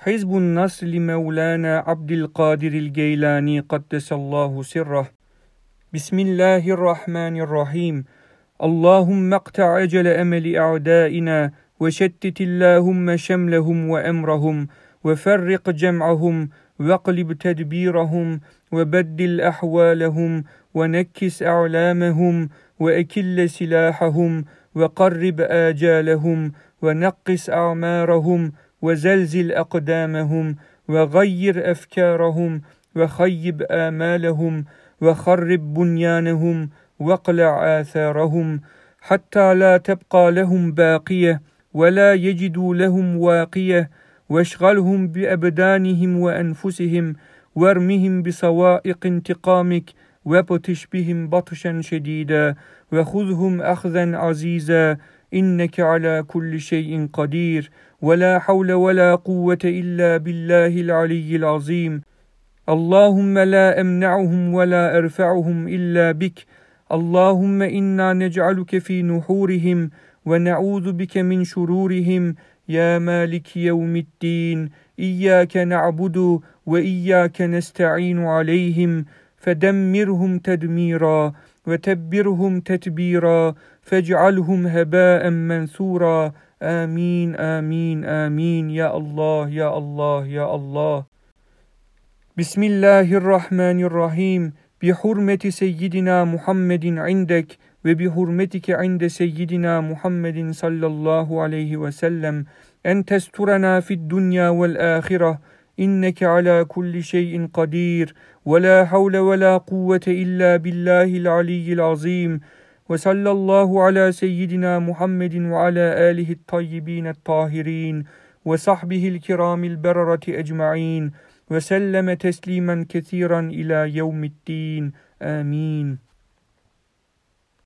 حزب النصر لمولانا عبد القادر الجيلاني قدس الله سره. بسم الله الرحمن الرحيم. اللهم اقطع أجل أمل أعدائنا وشتت اللهم شملهم وأمرهم وفرق جمعهم واقلب تدبيرهم وبدل أحوالهم ونكس أعلامهم وأكل سلاحهم وقرب آجالهم ونقص أعمارهم وزلزل أقدامهم وغير أفكارهم وخيب آمالهم وخرب بنيانهم واقلع آثارهم حتى لا تبقى لهم باقية ولا يجدوا لهم واقية. واشغلهم بأبدانهم وأنفسهم وارمهم بصوائق انتقامك وابتش بهم بطشا شديدا وخذهم أخذا عزيزا. إنك على كل شيء قدير ولا حول ولا قوة إلا بالله العلي العظيم. اللهم لا أمنعهم ولا أرفعهم إلا بك. اللهم إنا نجعلك في نحورهم ونعوذ بك من شرورهم. يا مالك يوم الدين إياك نعبد وإياك نستعين عليهم فدمرهم تدميرا. وتبرهم تتبيرا فاجعلهم هباء منثورا. آمين آمين آمين. يا الله يا الله يا الله. بسم الله الرحمن الرحيم. بحرمة سيدنا محمد عندك وبحرمتك عند سيدنا محمد صلى الله عليه وسلم أن تسترنا في الدنيا والآخرة. إنك على كل شيء قدير ولا حول ولا قوة إلا بالله العلي العظيم. وصلى الله على سيدنا محمد وعلى آله الطيبين الطاهرين وصحبه الكرام البررة أجمعين وسلم تسليما كثيرا إلى يوم الدين. آمين.